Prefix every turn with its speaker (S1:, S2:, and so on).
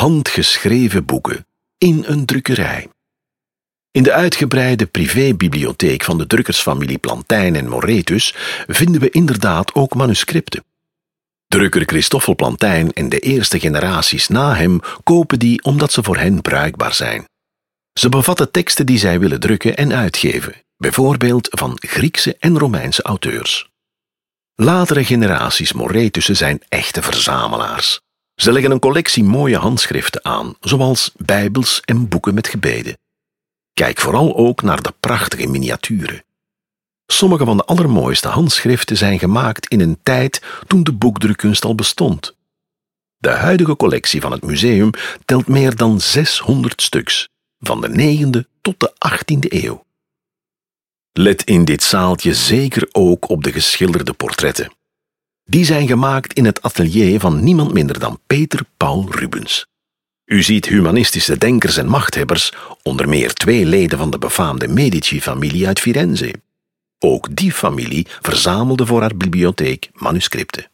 S1: handgeschreven boeken in een drukkerij. In de uitgebreide privébibliotheek van de drukkersfamilie Plantijn en Moretus vinden we inderdaad ook manuscripten. Drukker Christoffel Plantijn en de eerste generaties na hem kopen die omdat ze voor hen bruikbaar zijn. Ze bevatten teksten die zij willen drukken en uitgeven, bijvoorbeeld van Griekse en Romeinse auteurs. Latere generaties Moretussen zijn echte verzamelaars. Ze leggen een collectie mooie handschriften aan, zoals bijbels en boeken met gebeden. Kijk vooral ook naar de prachtige miniaturen. Sommige van de allermooiste handschriften zijn gemaakt in een tijd toen de boekdrukkunst al bestond. De huidige collectie van het museum telt meer dan 600 stuks, van de 9e tot de 18e eeuw. Let in dit zaaltje zeker ook op de geschilderde portretten. Die zijn gemaakt in het atelier van niemand minder dan Peter Paul Rubens. U ziet humanistische denkers en machthebbers, onder meer twee leden van de befaamde Medici-familie uit Firenze. Ook die familie verzamelde voor haar bibliotheek manuscripten.